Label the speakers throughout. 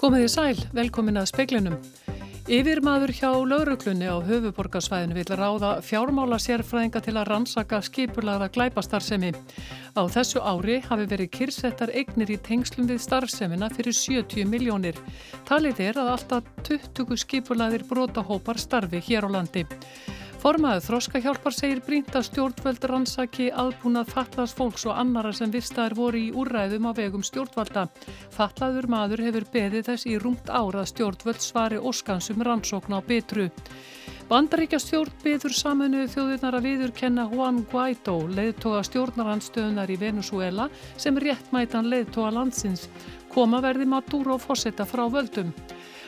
Speaker 1: Komið í sæl, velkomin að speiklinum. Yfirmaður hjá lauruglunni á höfuborgarsvæðinu vil ráða fjármála sérfræðinga til að rannsaka skipulaða glæpastarfsemi. Á þessu ári hafi verið kyrsettar eignir í tengslum við starfsemina fyrir 70 miljónir. Talið er að alltaf 20 skipulaðir brotahópar starfi hér á landi. Formaður Þróskahjálpar segir brínt að stjórnvöld rannsaki aðbúnað fallaðs fólks og annara sem vistaðir voru í úrræðum á vegum stjórnvalda. Fallaður maður hefur beðið þess í rúmt ára stjórnvöld svari óskansum rannsókn á betru. Bandaríkja stjórn beður saminuðu þjóðurnar að viðurkenna Juan Guaidó, leiðtoga stjórnarandstöðunar í Venezuela sem réttmætan leiðtoga landsins. Koma verði Maduro fósetta frá völdum.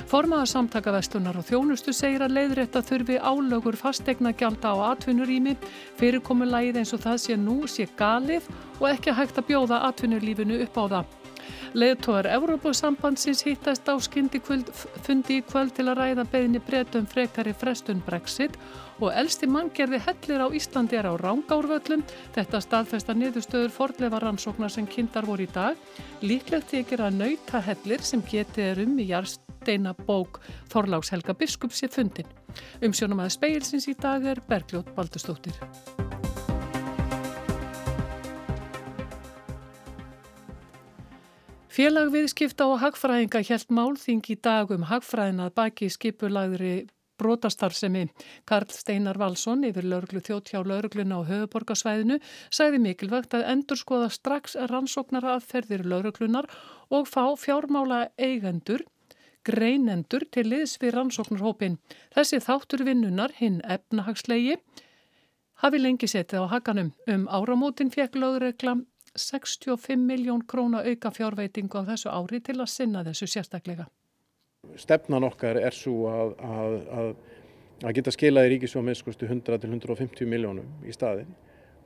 Speaker 1: Formaða samtaka vestunar og þjónustu segir að leiðrætt að þurfi álögur fastegna gjalda á atvinnurými, fyrirkomulægið eins og það sé nú sé galið og ekki hægt að bjóða atvinnulífinu upp á það. Leðtóðar Evrópusambandsins hittast á skyndi fundi í kvöld til að ræða beðinni breytum frekari frestun Brexit og elsti manngerði hellir á Íslandi er á Rángárvöllum. Þetta staðfesta niðurstöður fordlefa rannsóknar sem kynntar voru í dag. Líklegt þykir að nauta hellir sem getið er um í jarsteina bók Þorláks Helga Biskups í fundin. Umsjónum að speilsins í dag er Bergljótt Baldustóttir. Félag viðskipta og hagfræðinga helt málþing í dag um hagfræðina að baki skipulagðri brotastarfsemi. Karl Steinar Valsson yfir lauruglu þjótt hjá laurugluna á höfuborgarsvæðinu sæði mikilvægt að endur skoða strax rannsóknara aðferðir lauruglunar og fá fjármála eigendur greinendur til liðs við rannsóknarhópin. Þessi þáttur vinnunar hinn efnahagslegi hafi lengi setið á hakanum. Um áramótin fekk lögregla 65 miljón króna auka fjárveitingu á þessu ári til að sinna þessu sérstaklega.
Speaker 2: Stefnan okkar er svo að, að, að, að geta skilaði ríkisvámiðskustu 100-150 miljónum í staðin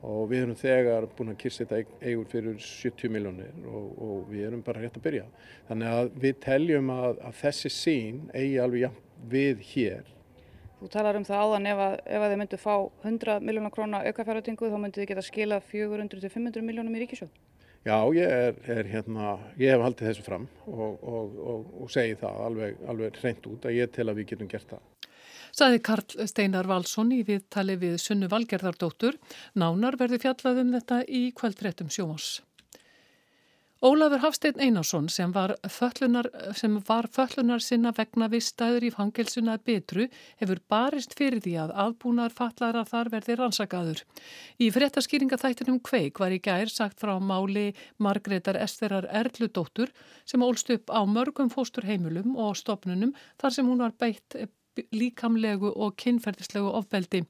Speaker 2: og við erum þegar búin að kyrsta eigur fyrir 70 miljónir og, og við erum bara rétt að byrja. Þannig að við teljum að þessi sín eigi alveg við hér
Speaker 3: Þú talar um það áðan ef að, ef að þið myndu fá 100 miljónar krónar aukafjárhætingu þá myndu þið geta skila 400-500 miljónum í ríkisjóð.
Speaker 2: Já, ég, er, er, hérna, ég hef haldið þessu fram og, og, og, og segi það alveg, alveg reynd út að ég tel að við getum gert það.
Speaker 1: Saði Karl Steinar Valsson í viðtali við Sunnu Valgerðardóttur. Nánar verði fjallað um þetta í kveldréttum sjómás. Ólafur Hafstein Einarsson sem var föllunar, sinna vegna vistæður í fangelsuna betru hefur barist fyrir því að aðbúnar fallara þar verði rannsakaður. Í fréttaskýringaþættinum Kveik var í gær sagt frá máli Margreðar Esterar Erludóttur sem ólst upp á mörgum fósturheimulum og stopnunum þar sem hún var beitt líkamlegu og kynferðislegu ofbeldi.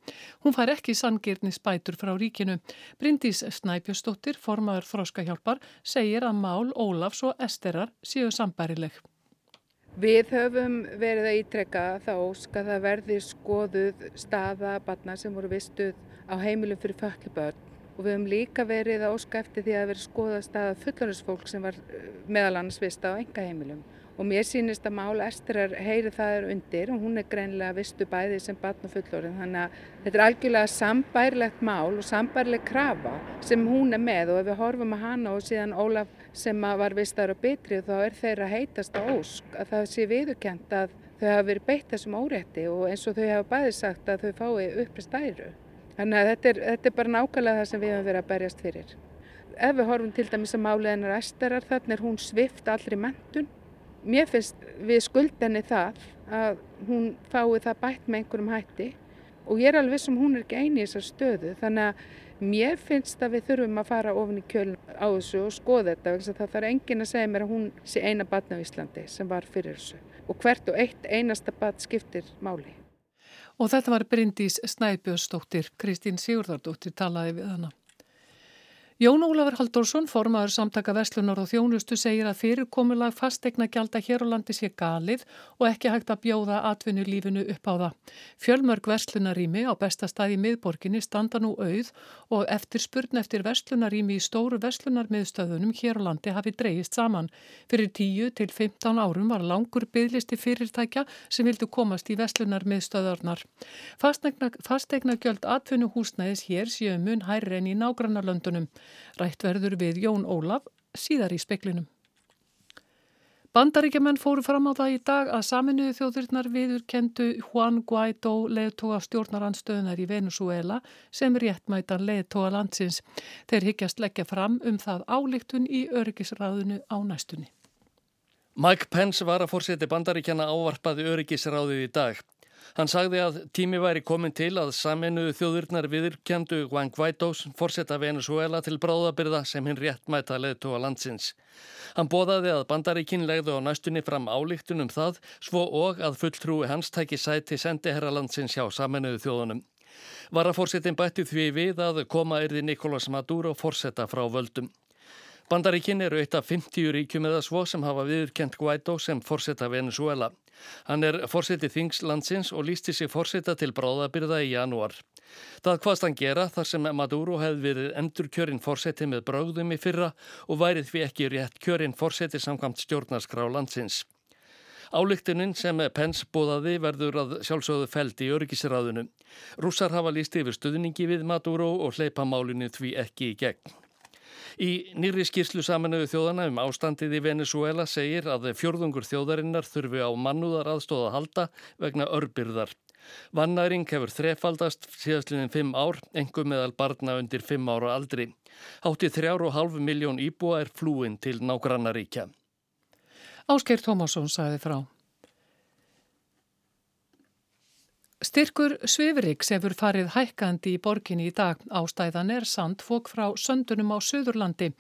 Speaker 1: Hún fær ekki sangirni spætur frá ríkinu. Bryndís Snæpjastóttir, formaður Þróskahjálpar, segir að mál Ólafs og Esterar séu sambærileg.
Speaker 3: Við höfum verið að ítrekka þá að það verði skoðuð staða batna sem voru vistuð á heimilum fyrir föllibörn og við höfum líka verið að óska eftir því að verið skoða staða fullarinsfólk sem var eh, meðal annars vista á enga heimilum og mér sýnist að mál Estrar heyri það er undir og hún er greinlega vistu bæði sem batn og fullorinn þannig að þetta er algjörlega sambærilegt mál og sambærileg krafa sem hún er með og ef við horfum að hana og síðan Ólaf sem var vistar og betri þá er þeirra heitast á ósk að það sé viðurkent að þau hafa verið beitt þessum órétti og eins og þau hafa bæði sagt að þau fái upprest æru. Þannig að þetta er, þetta er bara nákvæmlega það sem við hefum verið að berjast fyrir. Ef við horfum til dæmis að málið hennar Esterar þannig er hún svift allri mentun mér finnst við skuldenni það að hún fái það bætt með einhverjum hætti og ég er alveg sem um hún er ekki eini í þessar stöðu þannig að mér finnst að við þurfum að fara ofin í kjöln á þessu og skoða þetta það þarf engin að segja mér að hún sé eina batna á Íslandi sem var fyrir þessu og hvert og eitt einasta bat skiptir máli.
Speaker 1: Og þetta var Bryndís Snæbjörnsdóttir, Kristín Sigurðardóttir talaði við hana. Jón Ólafur Halldórsson, formaður samtaka Veslunar og Þjónustu, segir að fyrirkomulag fastegna gjalda hér á landi sé galið og ekki hægt að bjóða atvinnu lífinu upp á það. Fjölmörg Veslunarími á besta stað í miðborginni standa nú auð og eftir spurn eftir Veslunarími í stóru Veslunarmiðstöðunum hér á landi hafi dreyist saman. Fyrir 10 til 15 árum var langur bygglisti fyrirtækja sem vildu komast í Veslunarmiðstöðarnar. Fastegna, fastegna gjöld atvinnu húsnæðis hér séu mun hærri en í nágrannarlöndunum. Rætt verður við Jón Ólaf síðar í speklinum. Bandaríkjaman fóru fram á það í dag að saminuðu þjóðurnar viður kendu Juan Guaidó leðtoga stjórnaranstöðunar í Venezuela sem réttmætan leðtoga landsins. Þeir higgjast leggja fram um það álíktun í öryggisráðunu á næstunni.
Speaker 4: Mike Pence var að fórseti bandaríkjana ávarpaði öryggisráðu í dag. Hann sagði að tími væri komin til að saminuðu þjóðurnar viðurkjandu Juan Guaidós fórsetta Venezuela til bráðabyrða sem hinn réttmæta leðtóa landsins. Hann bóðaði að bandaríkinn legðu á næstunni fram álíktunum það svo og að fulltrúi hans tæki sæti sendiherra landsins hjá saminuðu þjóðunum. Varafórsetin bætti því við að koma erði Nicolás Maduro fórsetta frá völdum. Bandaríkinn eru eitt af 50 ríkjum eða svo sem hafa viðurkent Guaidó sem fórsetta Venezuela. Hann er fórseti Þingslandsins og lísti sig fórseta til bráðabyrða í janúar. Það hvaðst hann gera þar sem Maduro hefði verið endur kjörinn fórseti með bráðum í fyrra og værið því ekki rétt kjörinn fórseti samkvæmt stjórnarskrá landsins. Álíktunin sem Pence bóðaði verður að sjálfsögðu feld í örgisræðinu. Rússar hafa lísti yfir stuðningi við Maduro og hleypa málinu því ekki í gegn. Í nýri skýrslu saminuðu þjóðana um ástandið í Venezuela segir að fjörðungur þjóðarinnar þurfi á mannúðar aðstóða halda vegna örbyrðar. Vannæring hefur þrefaldast síðastliðin fimm ár, engum meðal barna undir fimm ára aldri. Hátti þrjár og halv miljón íbúa er flúin til nágrannaríkja.
Speaker 1: Ásker Tómasson sagði frá. Styrkur Svifriks hefur farið hækkandi í borginni í dag. Ástæðan er sandfók frá söndunum á Suðurlandi.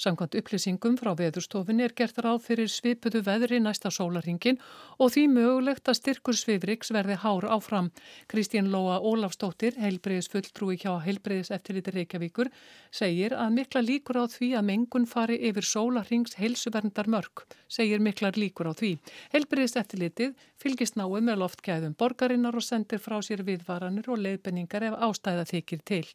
Speaker 1: Samkvæmt upplýsingum frá veðurstofin er gert ráð fyrir svipuðu veðri næsta sólaringin og því mögulegt að styrkur Svifriks verði hár áfram. Kristín Lóa Ólafstóttir, heilbreyðis fulltrúi hjá heilbreyðis eftirliti Reykjavíkur, segir að mikla líkur á því að mengun fari yfir sólarings heilsuverndar mörg. Segir miklar líkur á því. Heilbreyðis eftirlitið fylgist náðu með loftgæðum borgarinnar og send sendir frá sér viðvaranir og leiðbenningar ef ástæða þykir til.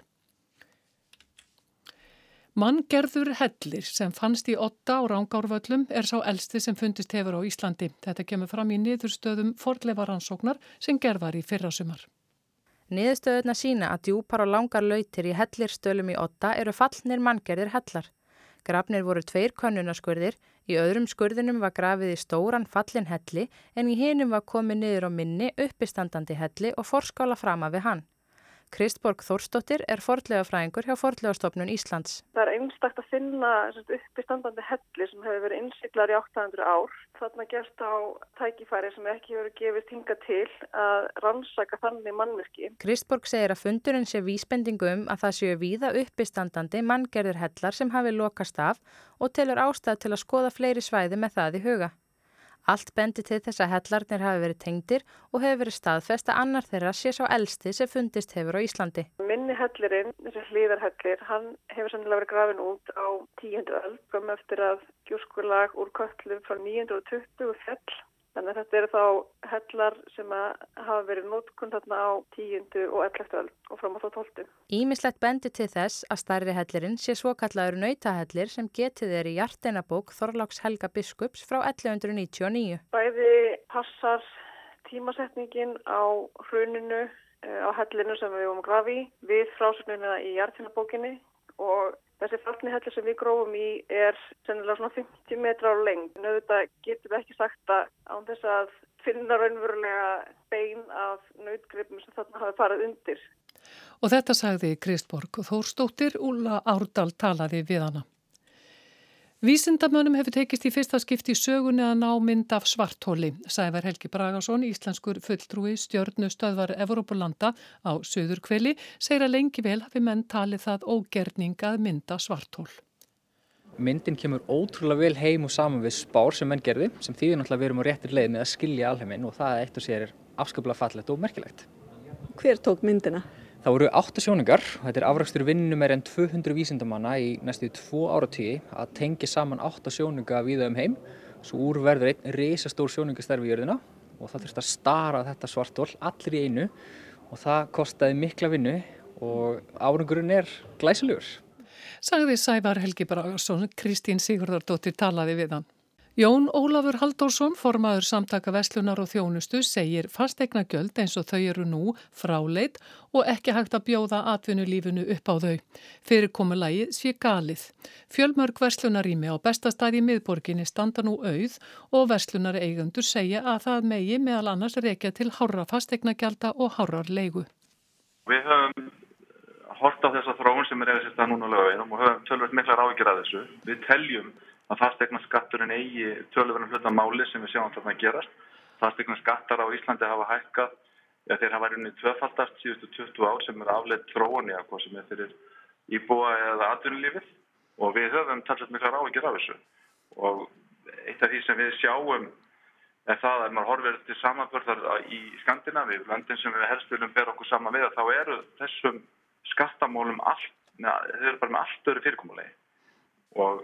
Speaker 1: Manngerður hellir sem fannst í otta á rángárvöllum er sá elsti sem fundist hefur á Íslandi. Þetta kemur fram í niðurstöðum fordleifaransóknar sem gerðar í fyrrasumar.
Speaker 5: Niðurstöðuna sína að djúpar og langar lautir í hellirstöðlum í otta eru fallnir manngerðir hellar. Grafnir voru tveir könnunaskurðir, í öðrum skurðinum var grafið í stóran fallin helli en í hinum var komið niður á minni uppistandandi helli og forskála frama við hann. Kristborg Þórsdóttir er fordlega fræðingur hjá Fordlegastofnun Íslands.
Speaker 6: Það er einstakta að finna uppistandandi helli sem hefur verið innsiklar í 800 ár. Þarna gerst á tækifæri sem ekki hefur gefist hinga til að rannsaka þannig mannverki.
Speaker 5: Kristborg segir að fundurinn sé vísbendingu um að það séu víða uppistandandi manngerður hellar sem hafi lokast af og telur ástæð til að skoða fleiri svæði með það í huga. Allt bendi til þess að hellarnir hafi verið tengdir og hefur verið staðfest að annar þeirra sé svo elsti sem fundist hefur á Íslandi.
Speaker 6: Minni hellirinn, þessi hlýðarhellir, hann hefur sannilega verið grafin út á tíundu öll, kom eftir að gjúrskulag úr köllum frá 920 fell Þannig að þetta eru þá hellar sem hafa verið nótkunn þarna á tíundu og elleftu öll og fram á þá tóltu.
Speaker 5: Ímislegt bendi til þess að starri hellirinn sé svo kallaður nautahellir sem getið er í hjarteinabók Þorláks Helga Biskups frá 1199.
Speaker 6: Bæði passar tímasetningin á hruninu eh, á hellinu sem við vorum grafi við frásögnuna í hjarteinabókinni og Þessi fallni hellir sem við grófum í er sennilega svona 50 metra á lengd. En auðvitað getum við ekki sagt að án þess að finna raunverulega bein af nautgripum sem þarna hafi farið undir.
Speaker 1: Og þetta sagði Kristborg Þórstóttir, Úla Árdal talaði við hana. Vísindamönnum hefur tekist í fyrsta skipti í sögunni að ná mynd af svartóli, sævar Helgi Bragason, íslenskur fulltrúi stjörnustöðvar Evrópulanda á söður kveli, segir að lengi vel hafi menn talið það ógerning að mynda svartól.
Speaker 7: Myndin kemur ótrúlega vel heim og saman við spár sem menn gerði, sem náttúrulega við erum á réttir leið með að skilja alheiminn og það eitt og sér er afskaplega fallet og merkilegt.
Speaker 8: Hver tók myndina?
Speaker 7: Það voru átta sjóningar og þetta er afrakstur vinnu meir en 200 vísindamanna í næstu tvo áratíi að tengja saman átta sjóninga viða um heim svo úr verður einn risastór sjóningastarfi í jörðina og það þurft að stara þetta svartól allir í einu og það kostiði mikla vinnu og árangurinn er glæsilegur.
Speaker 1: Sagði Sævar Helgi Bragarsson, Kristín Sigurðardóttir talaði við hann. Jón Ólafur Halldórsson, formaður samtaka Vestlunar og Þjónustu, segir fastegna göld eins og þau eru nú fráleit og ekki hægt að bjóða atvinnulífinu upp á þau. Fyrirkomulagi sé galið. Fjölmörg Vestlunarími á bestastæði miðborginni standa nú auð og Vestlunar eigundur segja að það megi meðal annars reykja til hára fastegna gjalda og hárar leigu.
Speaker 8: Við höfum hort á þessa þróun sem er eða sérstað núna lögum og höfum tölvöld miklar ágjör að þessu. Við teljum að fastegna skatturinn eigi tölurverðin hluta máli sem við sjáum þarna að gerast. Fastegna skattar á Íslandi hafa hækkað, ja, þeir hafa verið tvöfaldast síðustu 20 ár sem er afleitt þróun í að hvað sem er fyrir íbúa eða atvinnulífið og við höfum talað miklar áhengir af þessu. Og eitt af því sem við sjáum er það að maður horfir til samanbörðar í Skandinavi, landin sem við helst viljum bera okkur saman við, þá eru þessum skattamólum allt, neða, þau eru bara með allt öru fyrirkomulegi og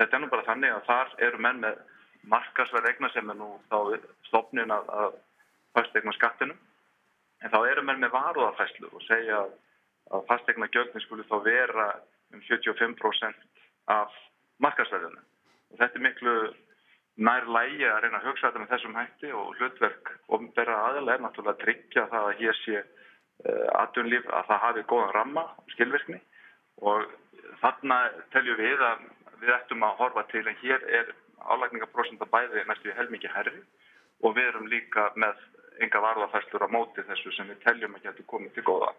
Speaker 8: þetta er nú bara þannig að þar eru menn með markasverð egna sem er nú þá stopnin að, að fastegna skattinum en þá eru menn með varuðarfæslu og segja að, fastegna gjöldin skulle þá vera um 75% af markasverðinu og þetta er miklu nær lægi að reyna að hugsa þetta með þessum hætti og hlutverk vera aðalega er náttúrulega að tryggja það að hér sé eh, aðdunlíf að það hafi góðan ramma og skilvirkni. Og þarna teljum við að við ættum að horfa til en hér er álækningaprósenda bæði næstu helmikið herri og við erum líka með enga varðafæstur á móti þessu sem við teljum að getur komið til góða.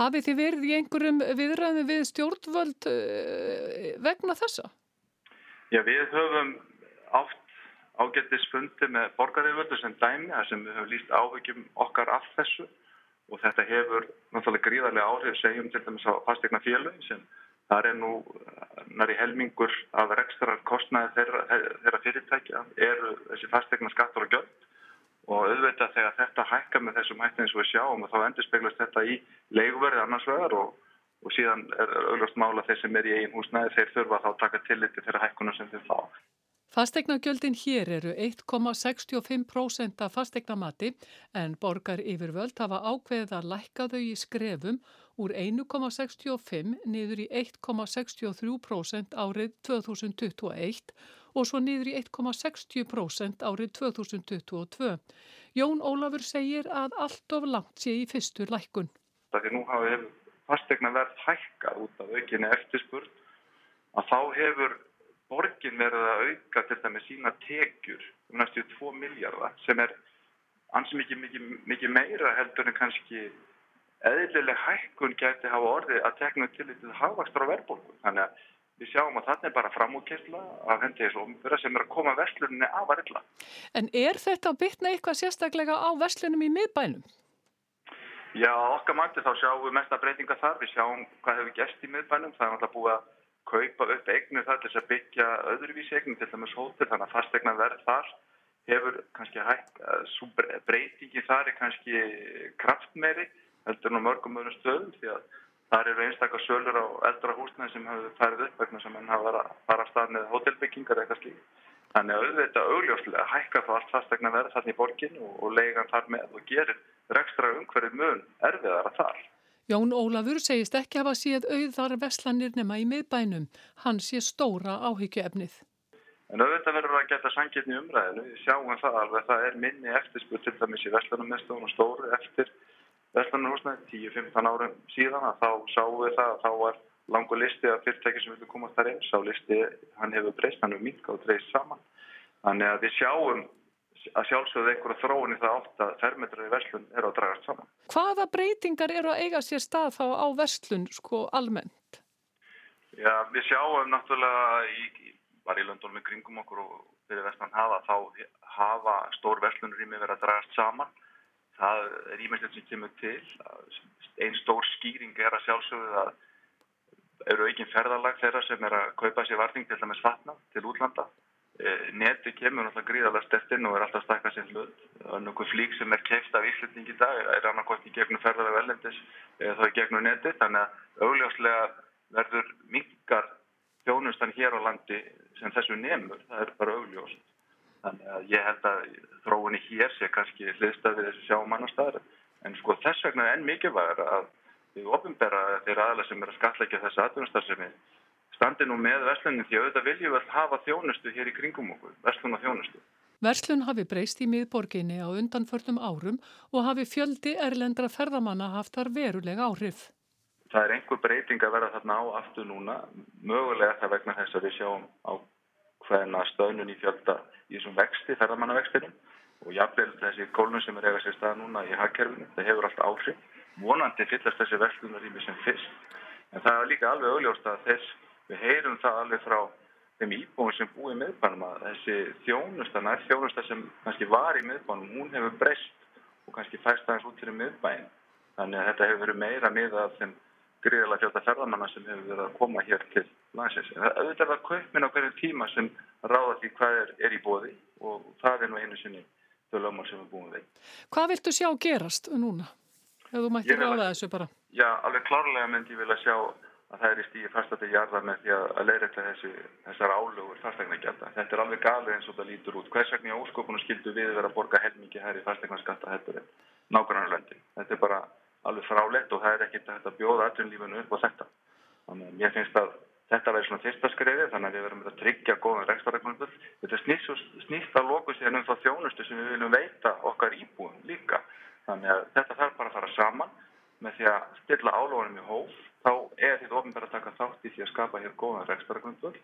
Speaker 1: Hafið þið verið í einhverjum viðræðum við stjórnvöld uh, vegna þessa?
Speaker 8: Já, við höfum átt ágættisfundi með borgaríðvöldu sem dæmi, þar sem við höfum líst áhugjum okkar af þessu og þetta hefur náttúrulega gríðarlega áhrif segjum til dæmis á fastegna félögin sem Það er nú næri helmingur af rekstrar kostnaði þeirra, þeirra fyrirtækja eru þessi fastegna skattur og gjöld og auðvitað þegar þetta hækka með þessum hættin og við sjáum og þá endur speglast þetta í leiguverði annars vegar og, og síðan er auðvitað mála þeir sem er í einn húsnæði þeir þurfa þá að taka tilliti þeirra hækkuna sem þeir fá.
Speaker 1: Fastegnagjöldin hér eru 1,65% af fastegnamati en borgar yfirvöld hafa ákveðið að lækka þau í skrefum úr 1,65 niður í 1,63% árið 2021 og svo niður í 1,60% árið 2022. Jón Ólafur segir að allt of langt sé í fyrstur lækkun.
Speaker 8: Það er nú hafið fastegna verð hækkað út af aukinni eftirspurn að þá hefur borgin verið að auka til dæmi sína tekjur um næstu 2 miljardar sem er ansið mikið, mikið, mikið meira heldur en kannski eðlileg hækkun gæti hafa orðið að tekna til þetta hafvakstur á verðbólku. Þannig að við sjáum að þetta er bara framúkessla af hendi þessu umfyrra sem er að koma vestlunni af að rilla.
Speaker 1: En er þetta að bytna eitthvað sérstaklega á vestlunum í miðbænum?
Speaker 8: Já, okkar mæti þá sjáum við mesta breytinga þar. Við sjáum hvað hefur gæst í miðbænum. Það er náttúrulega búið að kaupa upp eignir þar til þess að byggja öðruvísi eignir til dæmis hótel þannig að fastegna verð þar hefur kannski hægt breytingi þar er kannski kraftmeiri heldur nú mörgum öðrum stöðum því að þar eru einstakar sölur á eldra húsnæði sem hefur færið upp vegna sem henn hafa að fara að stað með hótelbyggingar eitthvað slík þannig að auðvitað augljóslega hækkar það allt fastegna verð þarna í borgin og, og leigan þar með og gerir rekstra umhverfið mun erfiðara þar
Speaker 1: Jón Ólafur segist ekki hafa síð auðar veslanir nema í miðbænum. Hann sé stóra áhyggjuefnið.
Speaker 8: En auðvitað verður að geta sangirni umræðinu. Við sjáum það alveg. Það er minni eftirspur til dæmis í veslanumestunum og stóru eftir veslanarhúsnaði 10-15 árum síðan að þá sáum við það að þá var langu listi af fyrirtæki sem vilja komast þar inn. Sá listi hann hefur breyst, hann hefur minka og dreist saman. Þannig að við sjáum að sjálfsögðu einhverja þróun í það átt að fermetrar í verslun eru að dragast saman.
Speaker 1: Hvaða breytingar eru að eiga sér stað þá á verslun sko almennt?
Speaker 8: Já, við sjáum náttúrulega í, var í löndunum í kringum okkur og fyrir vestan hafa þá hafa stór mig verið að dragast saman. Það er ímestlega sem kemur til. Einn stór skýring er að sjálfsögðu að eru ekki ferðarlag þeirra sem er að kaupa sér varning til dæmis vatna til útlanda neti kemur náttúrulega gríðarlega stertinn og er alltaf stakka sinn hlut. Önnur flík sem er keift af Íslanding í dag er annarkvæmt í gegnum ferðarlega velendis eða þá í gegnum neti þannig að augljóslega verður mingar þjónustan hér á landi sem þessu nefnur, það er bara augljóst. Þannig að ég held að þróunni hér sé kannski hliðstafið þessi sjáum annar staðar en sko þess vegna er enn mikilvægur að við ofinbera þeirra aðla sem er að skatleika þessu atvinnustarfsemi standi nú með verslunni því auðvitað viljum við hafa þjónustu hér í kringum okkur, verslun og þjónustu.
Speaker 1: Verslun hafi breyst í miðborginni á undanförnum árum og hafi fjöldi erlendra ferðamanna haft þar verulega áhrif.
Speaker 8: Það er einhver breyting að vera þarna á aftur núna, mögulega það vegna þess að við sjáum á hverna stöðnun í fjölda í þessum vexti, ferðamannavextinum og jafnvel þessi kólnum sem er eiga sér stað núna í hagkerfinu, það hefur allt áhrif. Vonandi fyllast þessi verslunarími sem fyrst, en það er líka alveg augljóst að þess við heyrum það alveg frá þeim íbúin sem búið í miðbænum að þessi þjónusta, nær þjónusta sem kannski var í miðbænum, hún hefur breyst og kannski fæst aðeins út fyrir miðbæn. Þannig að þetta hefur verið meira miða af þeim gríðilega fjölda ferðamanna sem hefur verið að koma hér til landsins. Auðvitað var kaupmin á hverju tíma sem ráða því hvað er, er í bóði og það er nú einu sinni þau lögmál sem við búum við.
Speaker 1: Hvað viltu sjá gerast núna? Ef þú mættir ráða þessu bara.
Speaker 8: Já, alveg klárlega myndi ég vilja sjá að það er í stíði fastandi jarðar með því að þessi, þessar álugur fastegnagjaldar. Þetta er alveg galið eins og það lítur út. Hvers vegna í óskopunum skildu við vera að borga helmingi hær í fastegnaskatta hættur en nákvæmlega. Þetta er bara alveg frálegt og það er ekkert að bjóða atvinnlífunu upp á þetta. Þannig ég finnst að þetta verður svona fyrsta skriði þannig að við verðum að tryggja góðan rekstaregnumbull. Þetta snýst, að loku síðan um þá þjónustu sem við viljum veita okkar íbúum líka. Þannig að þetta þarf bara að fara saman með því að stilla álóðunum í hóf þá er þetta ofinbæra að taka þátt í því að skapa hér góðan rekstaragrundvöld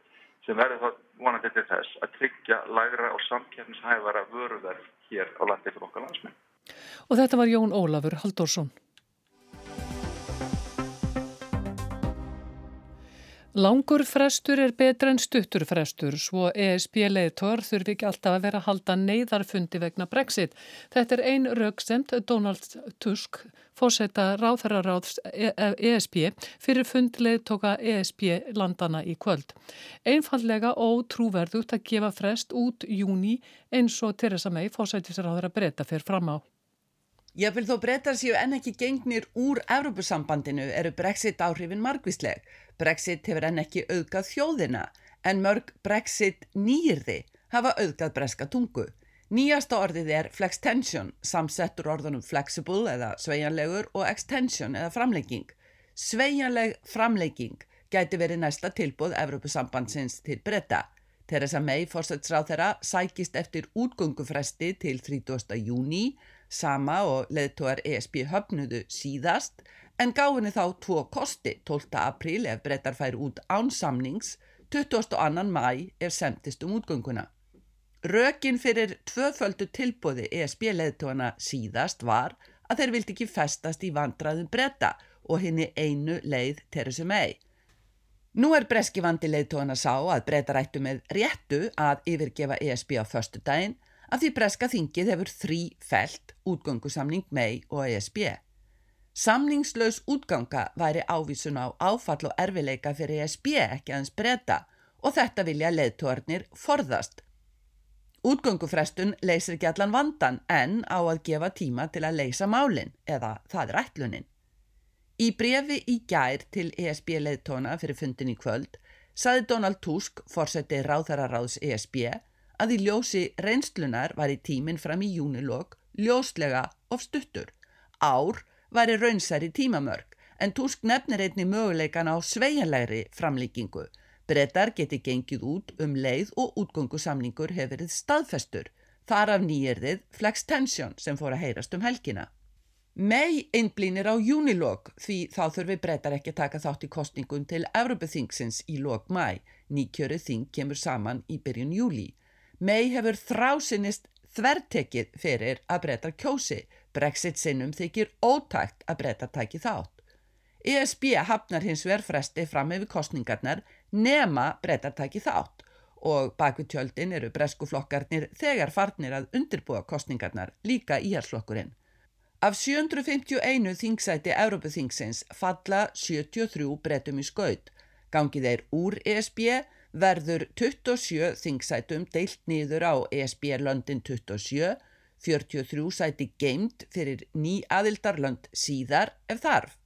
Speaker 8: sem verður þá vonandi til þess að tryggja lægra og samkjæfnishæfara vöruverð hér á landi fyrir okkar landsmenn.
Speaker 1: Og þetta var Jón Ólafur Halldórsson. Langur frestur er betra en stuttur frestur, svo ESB-leiðtor þurfi ekki alltaf að vera að halda neyðarfundi vegna Brexit. Þetta er ein rauksemt Donald Tusk, fórseta ráþararáðs ESB, fyrir fundleiðtoka ESB-landana í kvöld. Einfallega ótrúverðugt að gefa frest út júni eins og Theresa May, fórsættisráður að breyta fyrir fram á.
Speaker 9: Jáfnvel þó breytar séu enn ekki gengnir úr Evrópusambandinu eru Brexit áhrifin margvísleg. Brexit hefur enn ekki auðgað þjóðina en mörg Brexit nýrði hafa auðgað breska tungu. Nýjasta orðið er flextension, samsettur orðunum flexible eða sveianlegur og extension eða framlegging. Sveianleg framlegging gæti verið næsta tilbúð Evrópusambandsins til breyta. Theresa May fórsætsráð þeirra sækist eftir útgöngufresti til 30. júni Sama og leðtóar ESB höfnudu síðast en gáðinni þá tvo kosti 12. apríl ef brettar fær út ánsamnings, 22. mæ ef semtist um útgönguna. Rökin fyrir tvöföldu tilbóði ESB leðtóana síðast var að þeir vildi ekki festast í vandraðum bretta og henni einu leið Teresu mei. Nú er breski vandi leðtóana sá að brettar ættu með réttu að yfirgefa ESB á förstu daginn að því breska þingið hefur þrý felt útgöngusamning mei og ESB. Samningslaus útganga væri ávísun á áfall og erfileika fyrir ESB ekki aðeins breyta og þetta vilja leðtórnir forðast. Útgöngufrestun leysir ekki allan vandan en á að gefa tíma til að leysa málinn eða það er ætlunin. Í brefi í gær til ESB leðtóna fyrir fundin í kvöld saði Donald Tusk, fórseti ráðararáðs ESB, að í ljósi reynslunar var í tíminn fram í júnilokk ljóslega of stuttur. Ár var í raunsæri tímamörk en Tusk nefnir einni möguleikan á sveianlegri framlíkingu. Brettar geti gengið út um leið og útgöngusamlingur hefur verið staðfestur. Þar af nýjirðið Flex Tension sem fór að heyrast um helgina. Mei einblínir á júnilokk því þá þurfi brettar ekki taka þátt í kostningun til Evropaþingsins í lok mæ. Nýkjöru þing kemur saman í byrjun júli. May hefur þrásinnist þvertekið fyrir að breyta kjósi. Brexit sinnum þykir ótækt að breyta tæki þátt. ESB hafnar hins vegar fresti fram yfir kostningarnar nema breyta tæki þátt og bakvið tjöldin eru breskuflokkarnir þegar farnir að undirbúa kostningarnar líka í hérslokkurinn. Af 751 þingsæti Európaþingsins falla 73 breytum í skaut. Gangi þeir úr ESB verður 27 þingsætum deilt nýður á ESB-löndin 27, 43 sæti geimt fyrir ný aðildarlönd síðar ef þarf.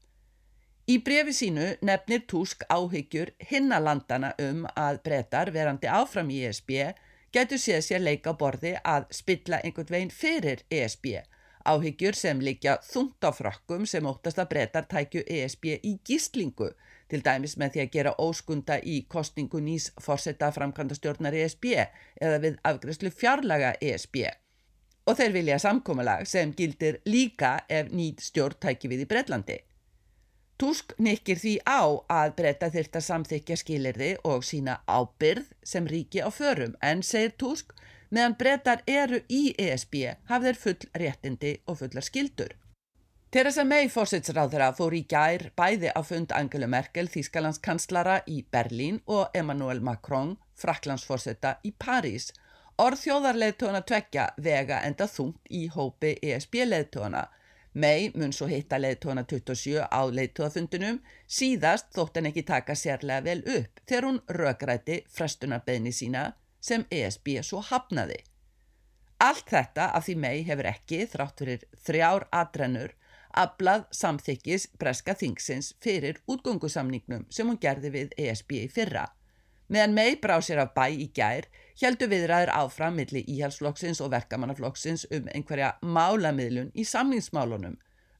Speaker 9: Í brefi sínu nefnir Tusk áhyggjur hinnalandana um að breytar verandi áfram í ESB getur séð sér leika borði að spilla einhvern veginn fyrir ESB. Áhyggjur sem líkja þungt á frökkum sem óttast að breytar tækju ESB í gíslingu til dæmis með því að gera óskunda í kostningu nýs fórsetta framkvæmda stjórnar ESB eða við afgriðslu fjarlaga ESB. Og þeir vilja samkómalag sem gildir líka ef nýt stjórn tæki við í Breitlandi. Tusk nekkir því á að breyta þyrta samþykja skilirði og sína ábyrð sem ríki á förum en segir Tusk meðan breytar eru í ESB hafð þeir full réttindi og fullar skildur. Theresa May fósitsráðara fór í gær bæði á fund Angelu Merkel, Þýskalandskanslara í Berlín og Emmanuel Macron, Fraklandsfósetta í París. Orð þjóðarleðtóna tvekja vega enda þungt í hópi ESB-leðtóna. May mun svo hitta leðtóna 27 á leðtóðafundunum, síðast þótt en ekki taka sérlega vel upp þegar hún rökrætti frestunarbeðni sína sem ESB svo hafnaði. Allt þetta af því May hefur ekki, þrátt fyrir þrjár atrennur, aflað samþykkis breska þingsins fyrir útgöngusamningnum sem hún gerði við ESB í fyrra. Meðan mei brá sér af bæ í gær, heldu viðræður áfram millir íhalsflokksins og verkamannaflokksins um einhverja málamiðlun í samningsmálunum,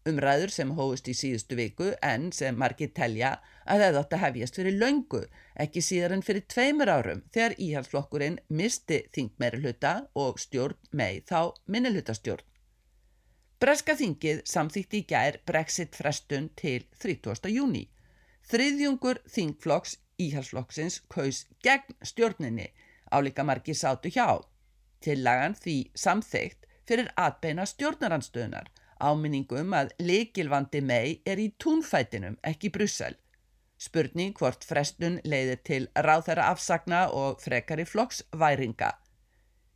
Speaker 9: umræður sem hóðust í síðustu viku en sem margir telja að það átt að hefjast fyrir löngu, ekki síðar en fyrir tveimur árum þegar íhalsflokkurinn misti þingmeiri hluta og stjórn mei þá minnilhutastjórn. Breska þingið samþýtti í gær Brexit frestun til 30. júni. Þriðjungur þingflokks íhalsflokksins kaus gegn stjórninni álíka margi sátu hjá. Tillagan því samþygt fyrir atbeina stjórnaranstöðunar áminningum að leikilvandi mei er í túnfætinum, ekki Brussel. Spurning hvort frestun leiðir til ráþæra afsagna og frekari flokksværinga.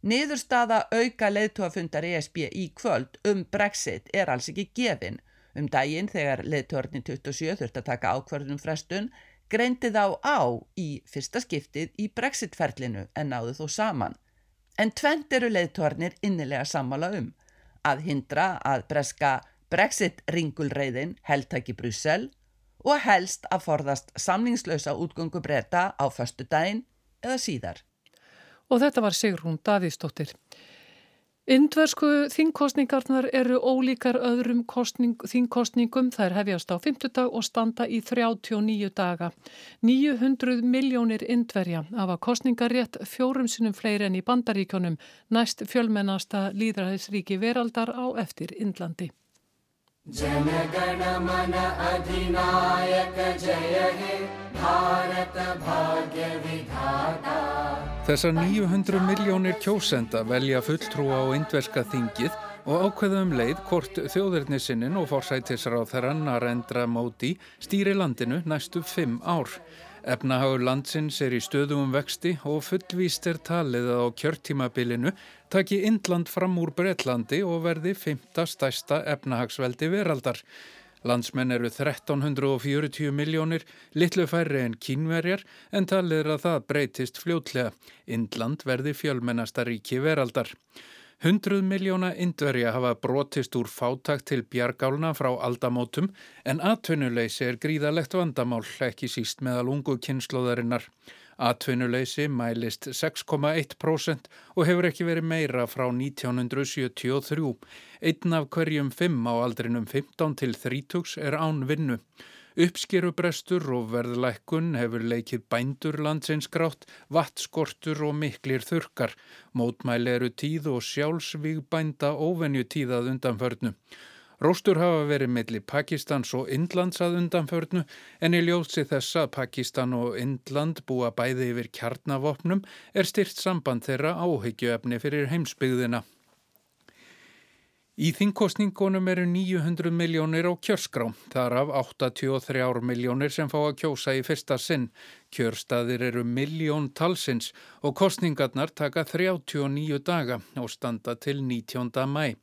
Speaker 9: Niðurstaða auka leðtúafundar ESB í kvöld um Brexit er alls ekki gefin. Um daginn þegar leðtúarni 27 þurft að taka ákvarðunum frestun greindi þá á í fyrsta skiptið í Brexit-ferlinu en náðu þó saman. En tvent eru leðtúarnir innilega sammála um að hindra að breska Brexit-ringulreiðin heldtæki Brussel og helst að forðast samningslausa útgöngu breyta á förstu daginn eða síðar
Speaker 10: og þetta var Sigrún Davíðsdóttir. Indversku þingkostningarnar eru ólíkar öðrum kostning, þingkostningum. Þær hefjast á 50 dag og standa í 39 daga. 900 miljónir indverja af að kostningarétt fjórum sinum fleiri en í bandaríkjónum næst fjölmennasta líðræðisríki veraldar á eftir Indlandi. जनगण मन अधिनायक जय हे भारत भाग्य विधाता Þessar 900 miljónir kjósenda velja fulltrúa á indverska þingið og ákveða um leið hvort þjóðurnisinin og forsætisráð þeirra Narendra Móti stýri landinu næstu fimm ár. Efnahagur landsins er í stöðum vexti og fullvíst er talið að á kjörtímabilinu taki Indland fram úr Breitlandi og verði fymta stæsta efnahagsveldi veraldar. Landsmenn eru 1340 miljónir, litlu færri en kínverjar en talið er að það breytist fljótlega. Indland verði fjölmennasta ríki veraldar. Hundruð miljóna indverja hafa brotist úr fátakt til bjargálna frá aldamótum en atvinnuleysi er gríðalegt vandamál ekki síst meðal ungu kynnslóðarinnar. Atvinnuleysi mælist 6,1% og hefur ekki verið meira frá 1973. Einn af hverjum fimm á aldrinum 15 til 30 er án vinnu. Uppskerubrestur og verðlækkun hefur leikið bændur landsins grátt, vattskortur og miklir þurkar. Mótmæli eru tíð og sjálfsvíg bænda óvenju tíðað undanförnu. Róstur hafa verið millir Pakistans og Indlands að undanförnu en í ljósi þess að Pakistan og Indland búa bæði yfir kjarnavopnum er styrt samband þeirra áhyggjuefni fyrir heimsbyggðina. Í þingkostningunum eru 900 miljónir á kjörskrá, þar af 83 miljónir sem fá að kjósa í fyrsta sinn. Kjörstaðir eru miljón talsins og kostningarnar taka 39 daga og standa til 19. mæ.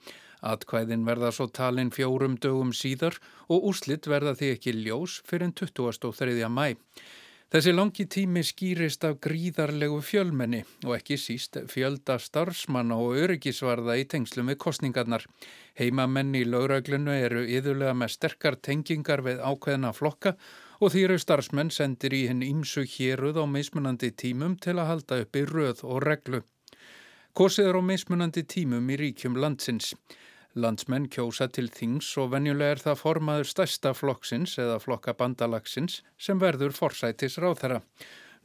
Speaker 10: Atkvæðin verða svo talin fjórum dögum síðar og úrslitt verða því ekki ljós fyrir 23. mæ. Þessi langi tími skýrist af gríðarlegu fjölmenni og ekki síst fjölda starfsmanna og öryggisvarða í tengslum við kostningarnar. Heimamenni í laugraglunu eru yðurlega með sterkar tengingar við ákveðna flokka og því eru starfsmenn sendir í hinn ímsu héruð á mismunandi tímum til að halda upp í röð og reglu. Kosið er á mismunandi tímum í ríkjum landsins. Landsmenn kjósa til þings og venjulega er það formaður stærsta flokksins eða flokka bandalagsins sem verður forsætis ráþæra.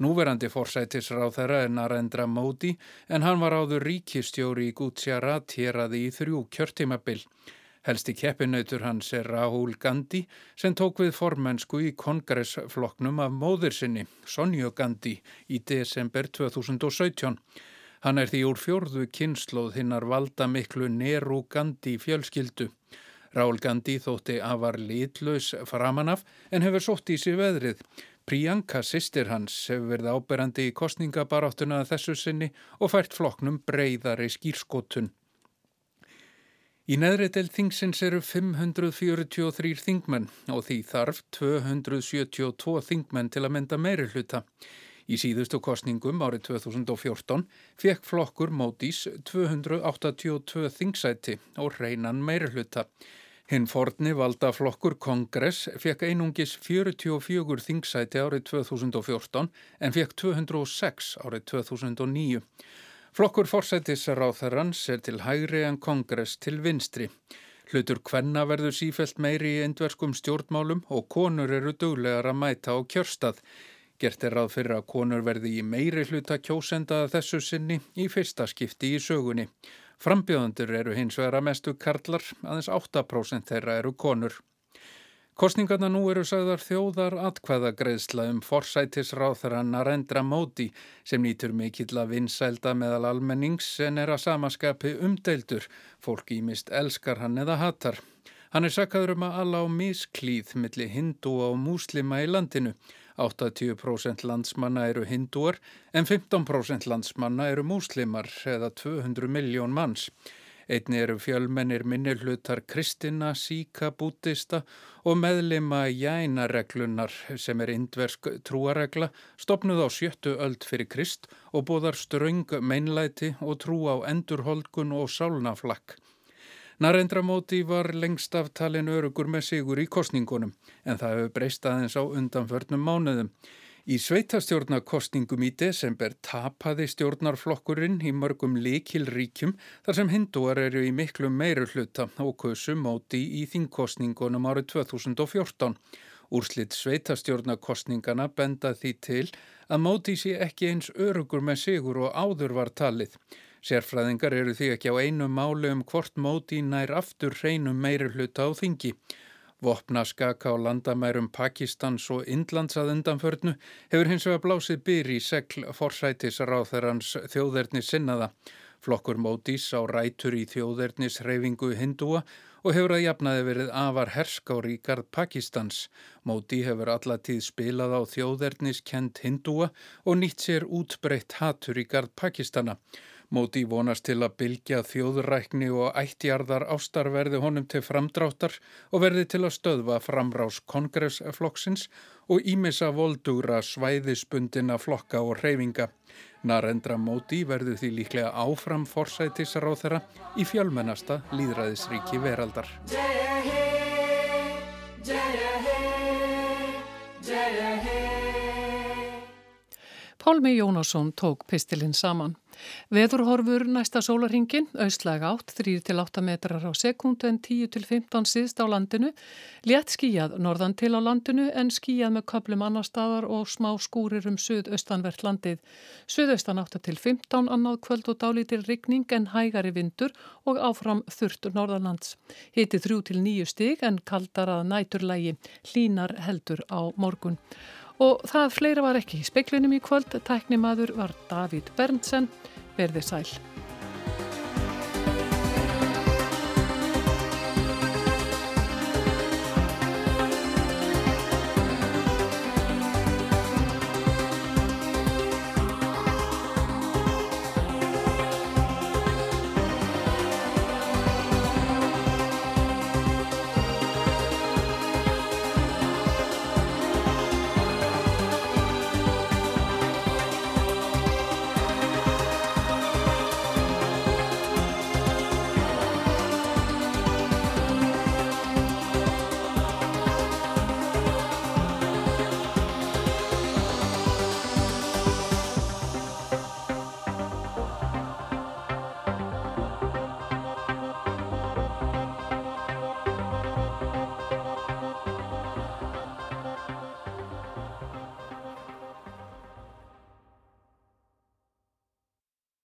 Speaker 10: Núverandi forsætis ráþæra er Narendra Módi en hann var áður ríkistjóri í Gujarat hér aði í þrjú kjörtímabil. Helsti keppinautur hans er Rahul Gandhi sem tók við formensku í kongressflokknum af móður sinni, Sonju Gandhi, í desember 2017. Hann er því úr fjórðu kynnslóð hinnar valda miklu Neru Gandhi fjölskyldu. Rál Gandhi þótti afar litlaus framanaf en hefur sótt í sig veðrið. Priyanka, sýstir hans, hefur verið áberandi í kostningabaráttuna þessu sinni og fært floknum breyðari skýrskotun. Í neðri del þingsins eru 543 þingmenn og því þarf 272 þingmenn til að mynda meiri hluta. Í síðustu kostningum árið 2014 fekk flokkur Módís 282 þingsæti og reynan meirhluta. Hinn forni valda flokkur Kongress fekk einungis 44 þingsæti árið 2014 en fekk 206 árið 2009. Flokkur forsætisráþarans er til hægri en Kongress til vinstri. Hlutur hvenna verður sífelt meiri í endverskum stjórnmálum og konur eru duglegar að mæta á kjörstað. Gert er ráð fyrir að konur verði í meiri hluta kjósenda þessu sinni í fyrsta skipti í sögunni. Frambjöðundur eru hins vegar að mestu karlar, aðeins 8% þeirra eru konur. Kostningarna nú eru sagðar þjóðar atkvæðagreðsla um forsætisráþara Narendra Móti sem nýtur mikill að vinsælda meðal almennings en er að samaskapi umdeildur. Fólk ímist elskar hann eða hatar. Hann er sakkaður um að alla á misklíð millir hindu og múslima í landinu. 80% landsmanna eru hindúar en 15% landsmanna eru múslimar eða 200 miljón manns. Einni eru fjölmennir minnilhutar kristina, síka, bútista og meðlima jænareglunar sem er indversk trúaregla stopnuð á sjöttu öld fyrir krist og bóðar ströng meinlæti og trú á endurholkun og sálnaflakk. Narendra Móti var lengst af talin örugur með sigur í kostningunum en það hefur breyst aðeins á undanförnum mánuðum. Í sveitastjórnarkostningum í desember tapaði stjórnarflokkurinn í mörgum likilríkjum þar sem hindúar eru í miklu meiru hluta og kusu Móti í þingkostningunum árið 2014. Úrslitt sveitastjórnarkostningana benda því til að Móti sé ekki eins örugur með sigur og áður var talið. Sérfræðingar eru því ekki á einu málu um hvort móti nær aftur hreinum meiri hluta á þingi. Vopnaskaka á landamærum Pakistans og Indlands að undanförnu hefur hins vegar blásið byr í segl forsætisráþarans þjóðerni sinnaða. Flokkur mótis á rætur í þjóðernis reyfingu hindúa og hefur að jafnaði verið afar herskári í gard Pakistans. Móti hefur allatíð spilað á þjóðernis kent hindúa og nýtt sér útbreytt hatur í gard Pakistana. Móti vonast til að bylgja þjóðrækni og ættjarðar ástarverði honum til framdráttar og verði til að stöðva framrás kongressflokksins og ímissa voldugra svæðispundina flokka og reyfinga. Narendra Móti verður því líklega áfram forsætisar á þeirra í fjölmennasta líðræðisríki veraldar.
Speaker 1: Pálmi Jónasson tók pistilinn saman. Veðurhorfur næsta sólaringin, austlæg átt, 3-8 metrar á sekundu en 10-15 síðst á landinu, létt skíjað norðan til á landinu en skíjað með köplum annar staðar og smá skúrir um suðaustanvert landið. Suðaustan 8-15 annað kvöld og dálítil rigning en hægari vindur og áfram þurft norðanlands. Hiti 3-9 stig en kaldar að næturlægi, hlínar heldur á morgun. Og það fleira var ekki í speklinum í kvöld, tæknimaður var Davíð Berntsen, verði sæl.